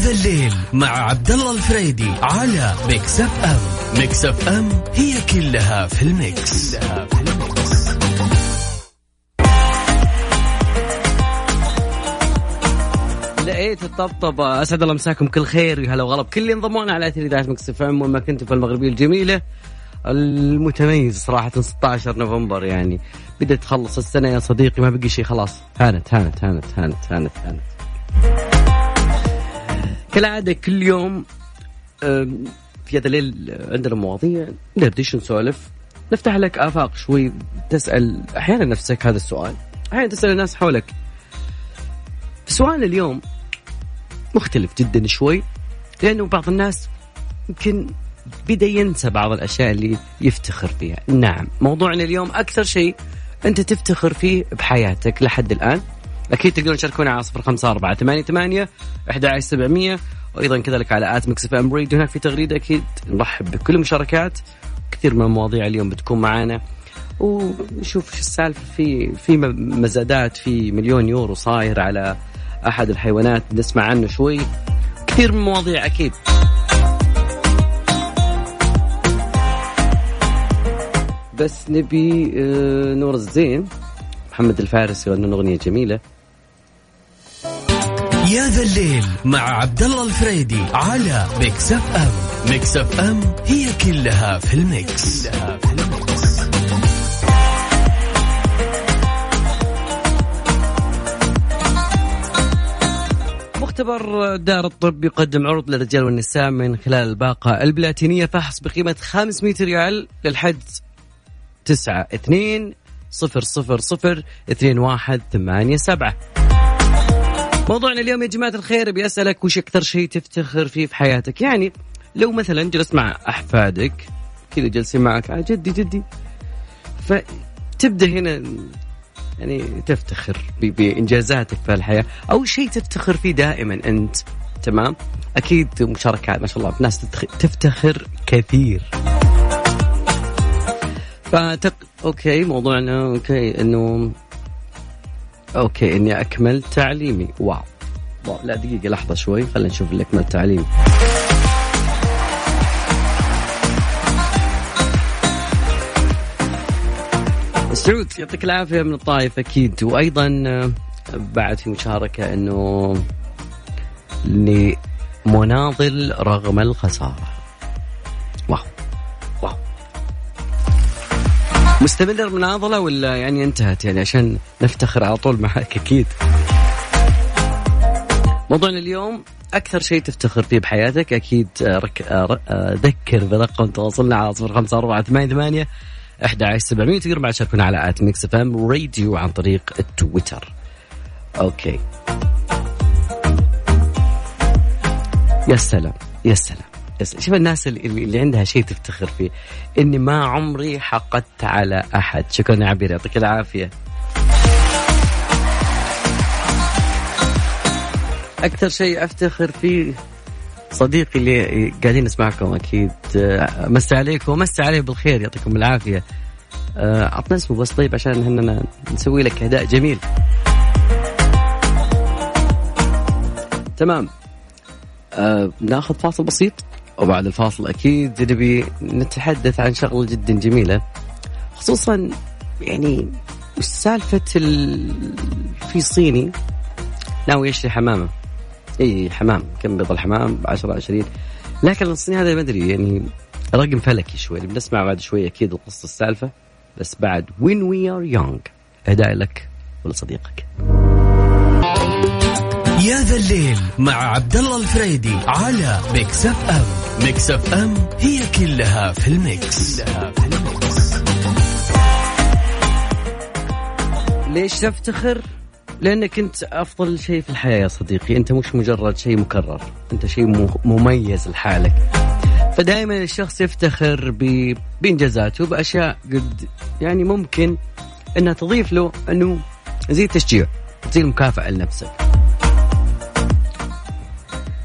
ذا الليل مع عبد الله الفريدي على Mix FM Mix FM هي كلها في ال Mix, كلها في ال Mix. لقيت الطبطبة أسعد الله مساكم كل خير يا هلا وغلا ب كل اللي انضمونا على إثير إذاعة Mix FM وين ما كنتم في المغربية الجميلة. المتميز صراحة 16 نوفمبر يعني. بدأت تخلص السنة يا صديقي ما بقي شيء خلاص. هانت هانت هانت هانت هانت هانت. كالعادة كل يوم في هذا الليل عندنا مواضيع ندردش نسولف نفتح لك آفاق شوي تسأل أحيانا نفسك هذا السؤال. أحيانا تسأل الناس حولك. سؤال اليوم مختلف جدا شوي لأنه بعض الناس يمكن بدا ينسى بعض الأشياء اللي يفتخر فيها. نعم موضوعنا اليوم أكثر شيء أنت تفتخر فيه بحياتك لحد الآن. أكيد تقدرون تشاركونا على صفر خمسة أربعة ثمانية ثمانية أحد عشر سبعمية. وأيضا كذلك على at Mix FM ريد هناك في تغريدة أكيد نرحب بكل المشاركات. كثير من المواضيع اليوم بتكون معانا. ونشوف شو السالفة في في مزادات في مليون يورو صاير على أحد الحيوانات. نسمع عنه شوي. كثير من المواضيع أكيد. بس نبي آه، نور الزين محمد الفارسي يغنون أغنية جميلة. يا ذا الليل مع عبد الله الفريدي على Mix FM Mix FM هي كلها في ال Mix, كلها في ال Mix. مختبر دار الطب يقدم عروض للرجال والنساء من خلال الباقة البلاتينية فحص بقيمة 500 ريال للحد 9 2 0 0 0 2 1 8 7 موضوعنا اليوم يا جماعة الخير بيسألك وش أكثر شيء تفتخر فيه في حياتك؟ يعني لو مثلا جلست مع أحفادك كذا جالسين معك آه جدي جدي. فتبدأ هنا يعني تفتخر بإنجازاتك في الحياة. أو شيء تفتخر فيه دائما أنت تمام؟ أكيد مشاركات ما شاء الله ناس تفتخر كثير. فتق... okay موضوعنا okay إنه okay إني اكملت تعليمي. wow. لا دقيقة لحظة شوي. خلينا نشوف اللي اكمل تعليمي. سعود يعطيك العافية من الطائف أكيد. وأيضا بعد في مشاركة إنه لمناضل رغم الخسارة. مستمر المناضله ولا يعني انتهت؟ يعني عشان نفتخر على طول معك أكيد. موضوعنا اليوم أكثر شيء تفتخر فيه بحياتك أكيد آه، رك... ذكر برقم تواصلنا على صفر خمسة أربعة ثمانية ثمانية أحد عشر سبعمية تقدر بعد تشاركونا على at Mix FM Radio عن طريق التويتر أوكي. يا سلام يا سلام. شوف الناس اللي, اللي عندها شيء تفتخر فيه إني ما عمري حقدت على أحد. شكرا يا عبير يعطيك العافية. أكثر شيء أفتخر فيه صديقي اللي قاعدين نسمعكم أكيد مسي عليكم ومسي عليه بالخير يعطيكم العافية. اعطنا اسمه بس طيب عشان إحنا نسوي لك اهداء جميل. تمام. أه ناخذ فاصل بسيط. وبعد الفاصل أكيد نبي نتحدث عن شغلة جدا جميلة خصوصا يعني سالفة ال... في صيني؟ ناوي يشتري حمامة. إي حمام كم بيض الحمام؟ ب 10 20 لكن الصيني هذا ما أدري يعني رقم فلكي شوي. بنسمع بعد شوي أكيد القصة السالفة. بس بعد When We Were Young اهداء لك ولصديقك. ذا الليل مع عبد الله الفريدي على Mix FM Mix FM هي كلها في ال Mix, كلها في ال Mix. ليش تفتخر؟ لأنك أنت أفضل شيء في الحياة يا صديقي، أنت مش مجرد شيء مكرر، أنت شيء مميز لحالك. فدائما الشخص يفتخر بإنجازاته بأشياء قد يعني ممكن أنها تضيف له أنه زي التشجيع، زي المكافاه لنفسك.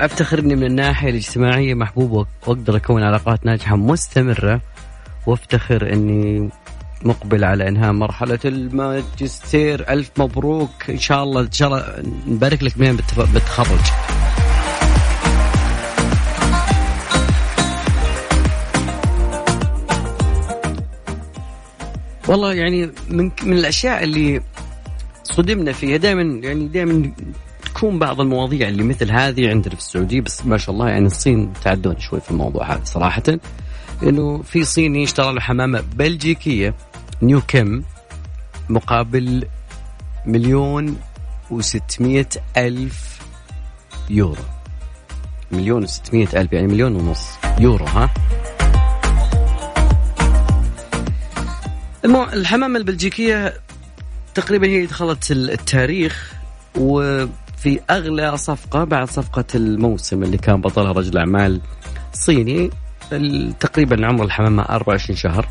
افتخر اني من الناحية الاجتماعية محبوب وأقدر أكون علاقات ناجحة مستمرة وأفتخر إني مقبل على إنهاء مرحلة الماجستير. ألف مبروك. إن شاء الله إن شاء الله نبارك لك مين بتخرج. والله يعني من من الأشياء اللي صدمنا فيها دائما يعني دائما تكون بعض المواضيع اللي مثل هذه عندنا في السعودية بس ما شاء الله يعني الصين تعدون شوي في الموضوع هذا صراحة. إنه في صيني اشترى له حمامة بلجيكية نيو كيم مقابل مليون وستمية ألف يورو. مليون وستمية ألف يعني مليون ونص يورو ها؟ الحمامة البلجيكية تقريبا هي دخلت التاريخ وفي أغلى صفقة بعد صفقة الموسم اللي كان بطلها رجل أعمال صيني تقريبا عمر الحمامة 24 شهر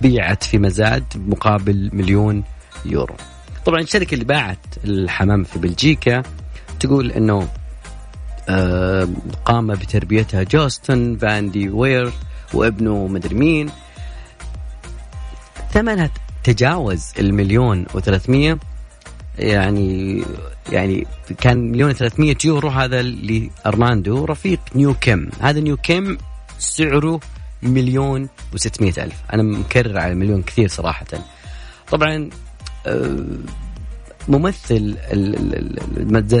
بيعت في مزاد مقابل مليون يورو. طبعا الشركة اللي باعت الحمام في بلجيكا تقول إنه آه قام بتربيتها جوستن فاندي وير وابنه مدري مين. ثمنها تجاوز المليون و300 يعني يعني كان مليون و300 يورو هذا لارماندو رفيق New Kim. هذا New Kim سعره مليون و600 ألف. أنا مكرر على مليون كثير صراحة. طبعا آه، ممثل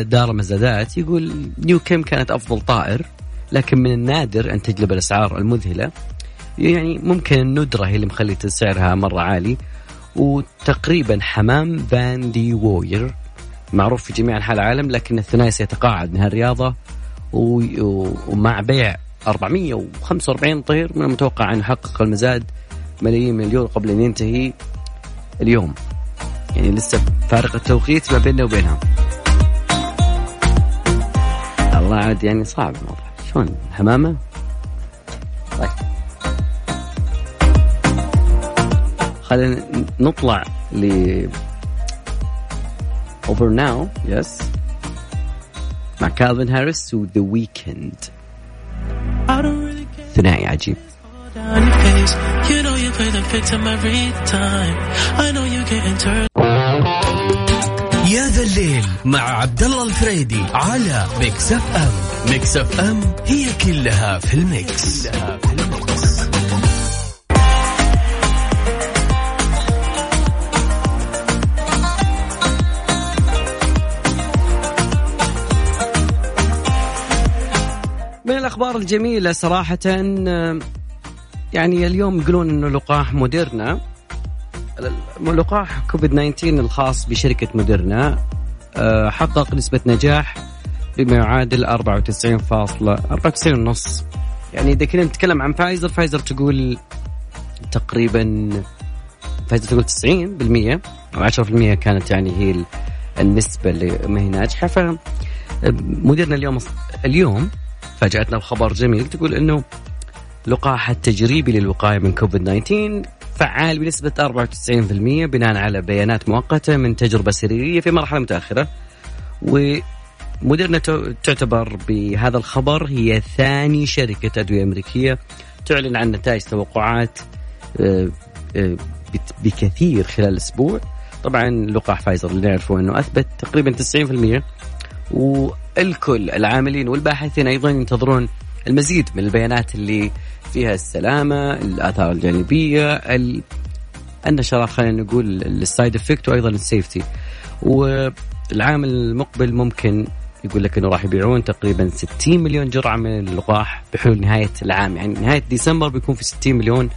دار المزادات يقول نيو كيم كانت أفضل طائر لكن من النادر أن تجلب الأسعار المذهلة. يعني ممكن الندرة هي اللي مخلية سعرها مرة عالي. وتقريبا حمام فان دي ووير. معروف في جميع أنحاء العالم لكن الثنائي سيتقاعد من هالرياضه ومع بيع 445 طير من المتوقع أن يحقق المزاد ملايين من اليورو قبل أن ينتهي اليوم. يعني لسه فارق التوقيت ما بيننا وبينهم الله عاد يعني صعب الموضوع. شلون؟ حمامة؟ طيب. خلينا نطلع ل Over Now يس مع كالفن هاريس و The Weeknd. ثنائي عجيب. يا ذا الليل مع عبد الله الفريدي على Mix FM Mix FM هي كلها في ال Mix, كلها في ال Mix. الأخبار الجميلة صراحة يعني اليوم يقولون إنه لقاح موديرنا. لقاح كوفيد 19 الخاص بشركة موديرنا آه، حقق نسبة نجاح بما يعادل 94.94 ونص. يعني إذا كنا نتكلم عن فايزر فايزر تقول تقريبا فايزر تقول 90% أو 10% كانت يعني هي النسبة اللي ما هي ناجحة. ف موديرنا اليوم اليوم فاجأتنا بخبر جميل تقول إنه لقاح التجريبي للوقاية من كوفيد 19 فعال بنسبة 94% بناء على بيانات مؤقتة من تجربة سريرية في مرحلة متأخرة. ومديرنا تعتبر بهذا الخبر هي ثاني شركة أدوية أمريكية تعلن عن نتائج توقعات آه، آه، بكثير خلال أسبوع. طبعا لقاح فايزر اللي نعرفه أنه أثبت تقريبا 90% والكل العاملين والباحثين أيضا ينتظرون المزيد من البيانات اللي فيها السلامة الآثار الجانبية النشرات خلينا نقول ال side effect وأيضا ال safety. والعام المقبل ممكن يقول لك إنه راح يبيعون تقريبا 60 مليون جرعة من اللقاح بحلول نهاية العام. يعني نهاية ديسمبر بيكون في 60 مليون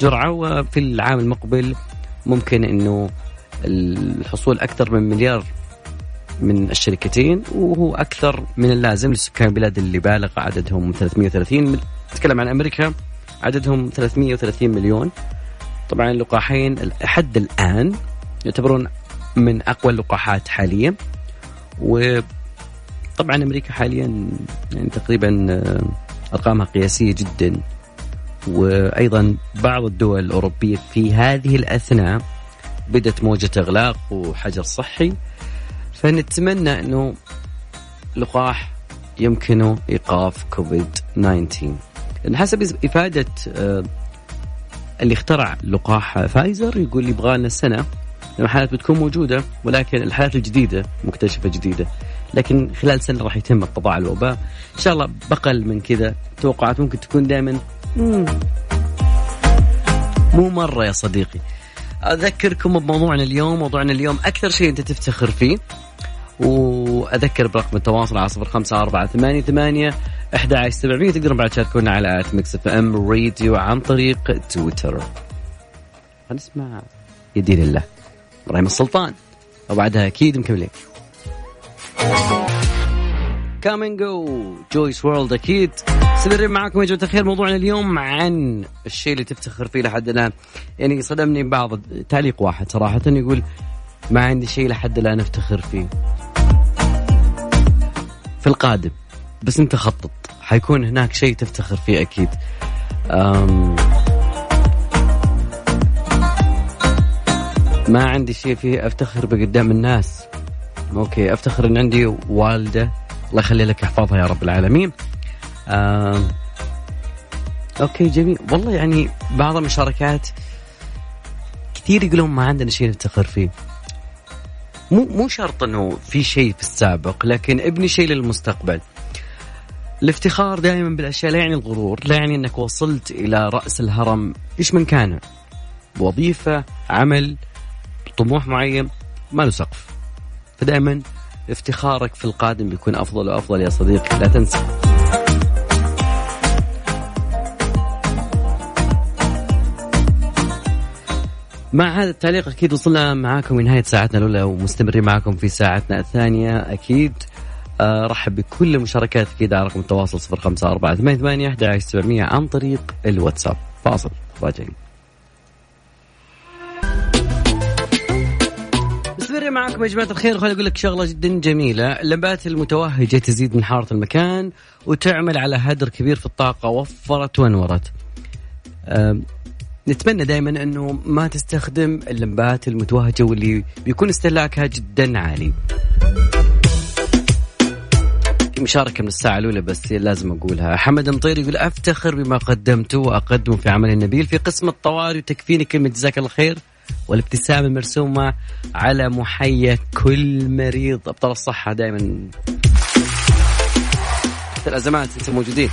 جرعة وفي العام المقبل ممكن إنه الحصول أكثر من مليار من الشركتين وهو أكثر من اللازم لسكان البلاد اللي بالغ عددهم 330 نتكلم عن أمريكا عددهم 330 مليون. طبعا اللقاحين لحد الآن يعتبرون من أقوى اللقاحات حاليا. وطبعا أمريكا حاليا يعني تقريبا آه، أرقامها قياسية جدا. وأيضا بعض الدول الأوروبية في هذه الأثناء بدت موجة أغلاق وحجر صحي. فنتمنى أنه لقاح يمكنه إيقاف كوفيد 19 لأن حسب إفادة آه، اللي اخترع لقاح فايزر يقول يبغى لنا سنه لأن الحالات بتكون موجودة ولكن الحالات الجديدة مكتشفة جديدة. لكن خلال سنة راح يتم القضاء على الوباء. إن شاء الله بقل من كذا. توقعات ممكن تكون دائما مو مرة يا صديقي. أذكركم بموضوعنا اليوم. موضوعنا اليوم أكثر شيء أنت تفتخر فيه. وأذكر برقم التواصل على صفر خمسة أربعة ثمانية ثمانية أحد عشر سبعمية. تقدرون بعد تشاركونا على at Mix FM Radio عن طريق تويتر. نسمع. يدين الله. إبراهيم السلطان. وبعدها أكيد مكملين. كامينج جو جويس وورلد أكيد. مستمرين معاكم يا جماعة الخير. موضوعنا اليوم عن الشيء اللي تفتخر فيه لحد الآن. يعني صدمني بعض. تعليق واحد صراحة يقول ما عندي شيء لحد الآن أفتخر فيه. في القادم بس أنت خطط. حيكون هناك شيء تفتخر فيه أكيد. أم ما عندي شيء فيه أفتخر بقدام الناس. okay أفتخر إن عندي والدة. الله يخلي لك يحفظها يا رب العالمين. آه okay جميل. والله يعني بعض المشاركات كثير يقولون ما عندنا شيء نفتخر فيه. مو مو شرط إنه في شيء في السابق لكن ابني شيء للمستقبل. الافتخار دائما بالأشياء لا يعني الغرور لا يعني إنك وصلت إلى رأس الهرم. إيش من كان؟ وظيفة عمل طموح معين ما له سقف. فدائما افتخارك في القادم بيكون أفضل وأفضل يا صديقي لا تنسى. مع هذا التعليق أكيد وصلنا معاكم لنهاية ساعتنا الأولى ومستمرين معاكم في ساعتنا الثانية. أكيد آه رحب بكل المشاركات أكيد على رقم التواصل 054 88 عن طريق الواتساب. فاصل. راجعين. مستمرين معكم يا جماعة الخير. خليني أقول لك شغلة جدا جميلة. اللمبات المتوهجة تزيد من حارة المكان وتعمل على هدر كبير في الطاقة. وفرت وانورت نتمنى دائما أنه ما تستخدم اللمبات المتوهجة واللي بيكون استهلاكها جدا عالي. في مشاركة من الساعة الأولى بس لازم أقولها. حمد مطير يقول أفتخر بما قدمته وأقدمه في عمل النبيل في قسم الطوارئ وتكفيني كلمة جزاك الله خير والابتسامة المرسومة على محيا كل مريض. أبطال الصحة دائما الأزمات أنتم موجودين.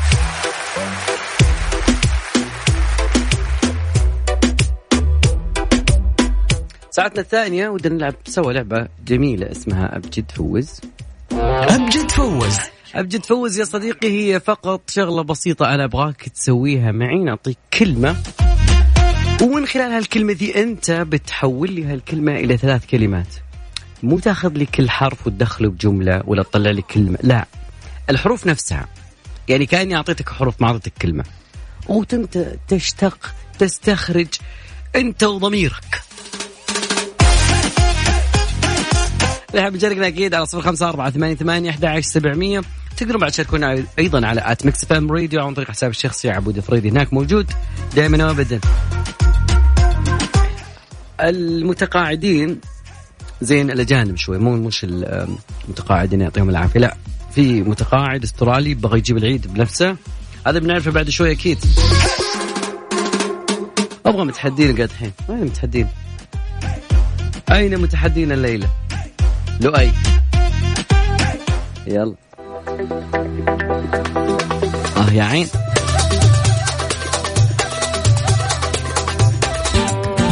ساعتنا الثانية ودنا نلعب سوا لعبة جميلة اسمها أبجد فوز. أبجد فوز. أبجد فوز يا صديقي هي فقط شغلة بسيطة أنا أبغاك تسويها معي نعطيك كلمة. ومن خلال هالكلمة دي أنت بتحول لي هالكلمة إلى ثلاث كلمات. مو تاخذ لي كل حرف وتدخله بجملة ولا تطلع لي كلمة لا. الحروف نفسها. يعني كأني أعطيتك حروف ما أعطيتك كلمة. وأنت تشتق تستخرج أنت وضميرك. اللي حاب يشاركنا أكيد على صفر خمسة أربعة ثمانية ثمانية أحد عشر سبعمية. تقدرون بعد تشاركونا أيضا على at Mix FM Radio عن طريق حساب الشخصي عبود فريدي. هناك موجود دائما وابدا. المتقاعدين زين الأجانب شوي مو مش المتقاعدين يعطيهم العافية. لا في متقاعد أسترالي بغى يجيب العيد بنفسه. هذا بنعرفه بعد شوي أكيد. أبغى متحدين قاعد الحين. وين متحدين؟ أين متحدين الليلة؟ لؤي. يلا. آه يا عين.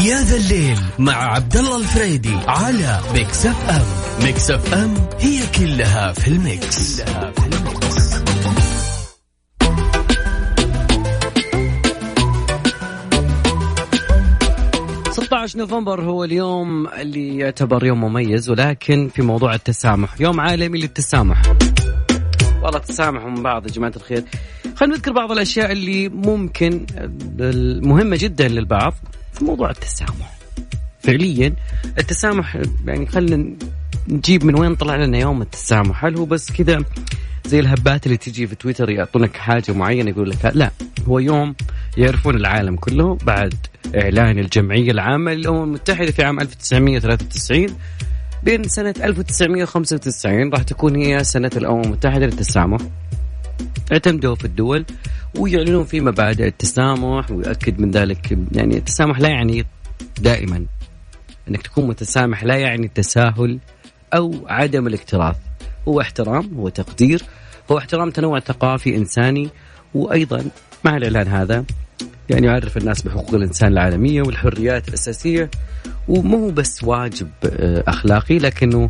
يا ذا الليل مع عبد الله الفريدي على Mix FM. Mix FM هي كلها في ال Mix, كلها في ال Mix. نوفمبر هو اليوم اللي يعتبر يوم مميز ولكن في موضوع التسامح. يوم عالمي للتسامح. والله تسامحوا من بعض يا جماعة الخير. خلينا نذكر بعض الأشياء اللي ممكن مهمة جدا للبعض في موضوع التسامح. فعليا التسامح يعني خلينا نجيب من وين طلع لنا يوم التسامح. هل هو بس كذا زي الهبات اللي تجي في تويتر يعطونك حاجة معينة يقول لك لا هو يوم يعرفون العالم كله بعد إعلان الجمعية العامة للأمم المتحدة في عام 1993 بين سنة 1995 راح تكون هي سنة الأمم المتحدة للتسامح. اعتمدوا في الدول ويعلنون في مبادئ التسامح ويؤكد من ذلك يعني التسامح لا يعني دائما إنك تكون متسامح لا يعني التساهل أو عدم الاكتراث. هو احترام هو تقدير هو احترام تنوع ثقافي إنساني وأيضا مع الإعلان هذا يعني يعرف الناس بحقوق الإنسان العالمية والحريات الأساسية ومو بس واجب آه، أخلاقي لكنه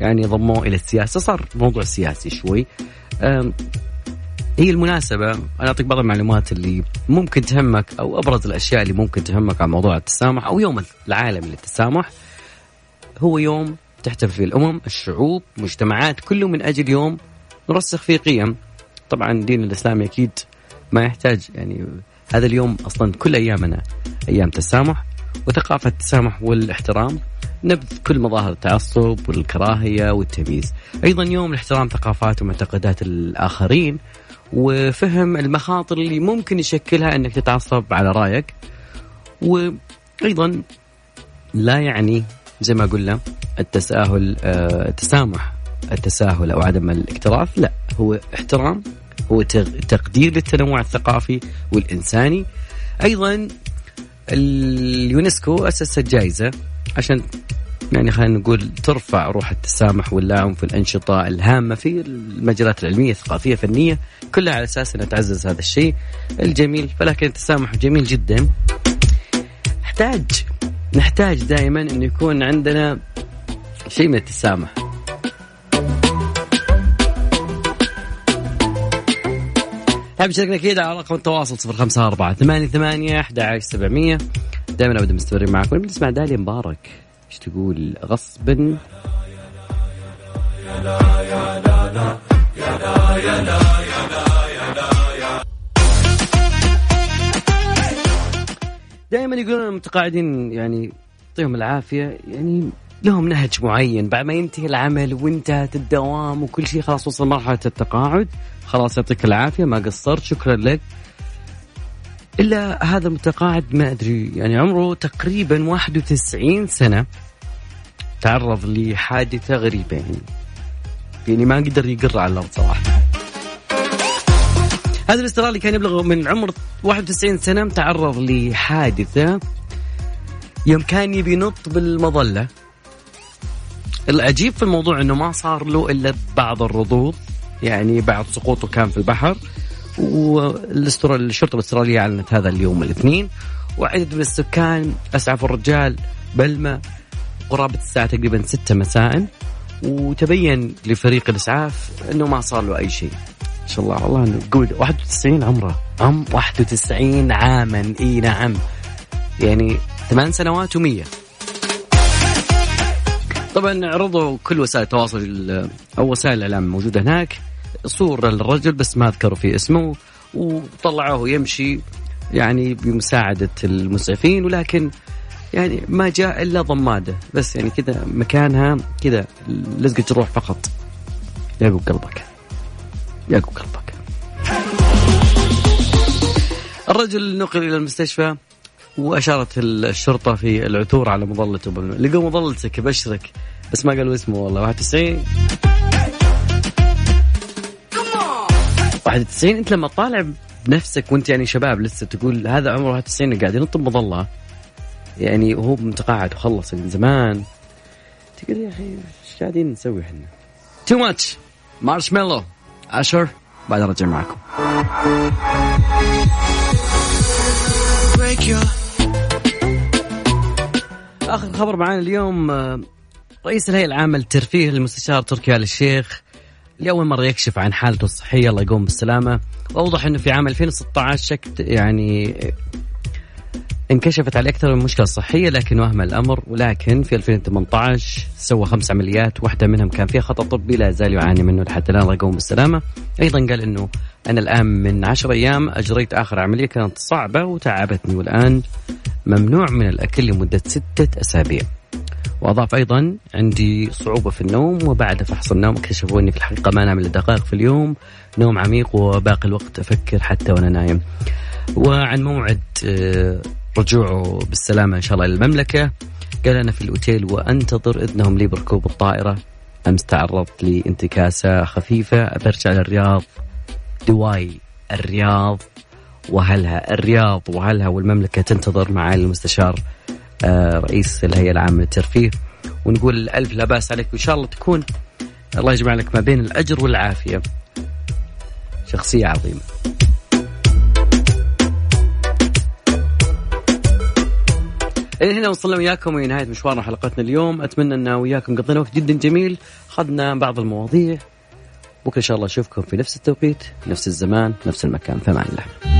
يعني ضموه إلى السياسة. صار موضوع سياسي شوي. هي المناسبة. أنا أعطيك بعض المعلومات اللي ممكن تهمك أو أبرز الأشياء اللي ممكن تهمك عن موضوع التسامح أو يوم العالمي للتسامح هو يوم تحتفل فيه الأمم الشعوب مجتمعات كله من أجل يوم نرسخ فيه قيم. طبعا الدين الإسلامي أكيد ما يحتاج يعني هذا اليوم أصلا كل أيامنا أيام تسامح وثقافة التسامح والاحترام. نبذ كل مظاهر التعصب والكراهية والتمييز. أيضا يوم الاحترام ثقافات ومعتقدات الآخرين وفهم المخاطر اللي ممكن يشكلها أنك تتعصب على رأيك. وأيضا لا يعني زي ما قلنا التساهل آه، التسامح التساهل أو عدم الاكتراث لا هو احترام هو تقدير للتنوع الثقافي والإنساني. أيضا اليونسكو اسس جائزة عشان يعني خلينا نقول ترفع روح التسامح واللاعنف في الانشطه الهامة في المجالات العلمية الثقافية الفنية كلها على أساس انها تعزز هذا الشيء الجميل. فلكن التسامح جميل جدا. نحتاج نحتاج دائما انه يكون عندنا شيء من التسامح. حاب تشاركنا أكيد على رقم التواصل 054 88 11700 دائما ابدا مستمرين معكم. بنسمع داليا مبارك. إيش تقول؟ غصبا. دائما يقولون المتقاعدين يعني يعطيهم العافية يعني لهم نهج معين. بعد ما ينتهي العمل وانتهت الدوام وكل شيء خلاص وصل مرحلة التقاعد خلاص يعطيك العافية ما قصرت شكرا لك. إلا هذا المتقاعد ما أدري يعني عمره تقريبا 91 سنة. تعرض لحادثة غريبة يعني. يعني ما قدر يقر على الأرض صراحة. هذا الاسترالي كان يبلغ من عمر 91 سنة تعرض لحادثة يوم كان يبي ينط بالمظلة. العجيب في الموضوع إنه ما صار له إلا بعض الرضوض يعني بعد سقوطه كان في البحر والشرطه الأسترالية أعلنت هذا اليوم الاثنين. وعدد من السكان اسعفوا الرجال بالماء قرابة الساعة تقريبا 6 مساء. وتبين لفريق الأسعاف إنه ما صار له أي شيء. ما شاء الله. والله نقول 91 عمره. عم 91 عاما. إي نعم. يعني ثمان سنوات و100 طبعا عرضوا كل وسائل التواصل أو وسائل الإعلام الموجودة هناك صورة للرجل بس ما ذكروا فيه اسمه وطلعوه يمشي يعني بمساعدة المسعفين ولكن يعني ما جاء إلا ضمادة. بس يعني كذا مكانها كذا لزقة الروح فقط. يعقوب قلبك يعقوب قلبك. الرجل نقل إلى المستشفى وأشارت الشرطة في العثور على مظلته لقوا مظلتك بشرك. بس ما قالوا اسمه والله. 91 91 أنت لما تطالع بنفسك وأنت يعني شباب لسه تقول هذا عمره 91 قاعد ينط بمظله يعني وهو متقاعد وخلص من زمان. تقول يا أخي إيش قاعدين نسوي إحنا؟ تو ماتش مارشميلو اشر بعد ارجع معكم. آخر خبر معنا اليوم آه، رئيس الهيئة العامة للترفيه المستشار تركي آل الشيخ لأول مرة يكشف عن حالته الصحية الله يقوم بالسلامة. وأوضح أنه في عام 2016 شكت يعني انكشفت عليه أكثر من مشكلة صحية لكن وهم الأمر ولكن في 2018 سوى خمس عمليات واحدة منهم كان فيها خطأ طبي لا زال يعاني منه لحتى الآن. الله يقوم بالسلامة. أيضا قال أنه أنا الآن من عشر أيام أجريت آخر عملية كانت صعبة وتعبتني والآن ممنوع من الأكل لمدة ستة أسابيع. وأضاف أيضا عندي صعوبة في النوم وبعد فحص النوم اكتشفوا اني في الحقيقة ما انام إلا دقائق في اليوم نوم عميق وباقي الوقت أفكر حتى وأنا نايم. وعن موعد آه، رجوعه بالسلامة إن شاء الله إلى المملكة. قال أنا في الأوتيل وأنتظر إذنهم لي بركوب الطائرة. أمس تعرضت لانتكاسة خفيفة. برجع للرياض. دواي الرياض. وهلها الرياض. وهلها والمملكة تنتظر معالي المستشار آه، رئيس الهيئة العامة للترفيه. ونقول ألف لا بأس عليك. وإن شاء الله تكون الله يجمع لك ما بين الأجر والعافية. شخصية عظيمة. إلى هنا وصلنا وياكم إلى نهاية مشوارنا حلقتنا اليوم. أتمنى أن وياكم قضينا وقت جدا جميل. أخذنا بعض المواضيع. بكره ان شاء الله أشوفكم في نفس التوقيت نفس الزمان نفس المكان. فمان الله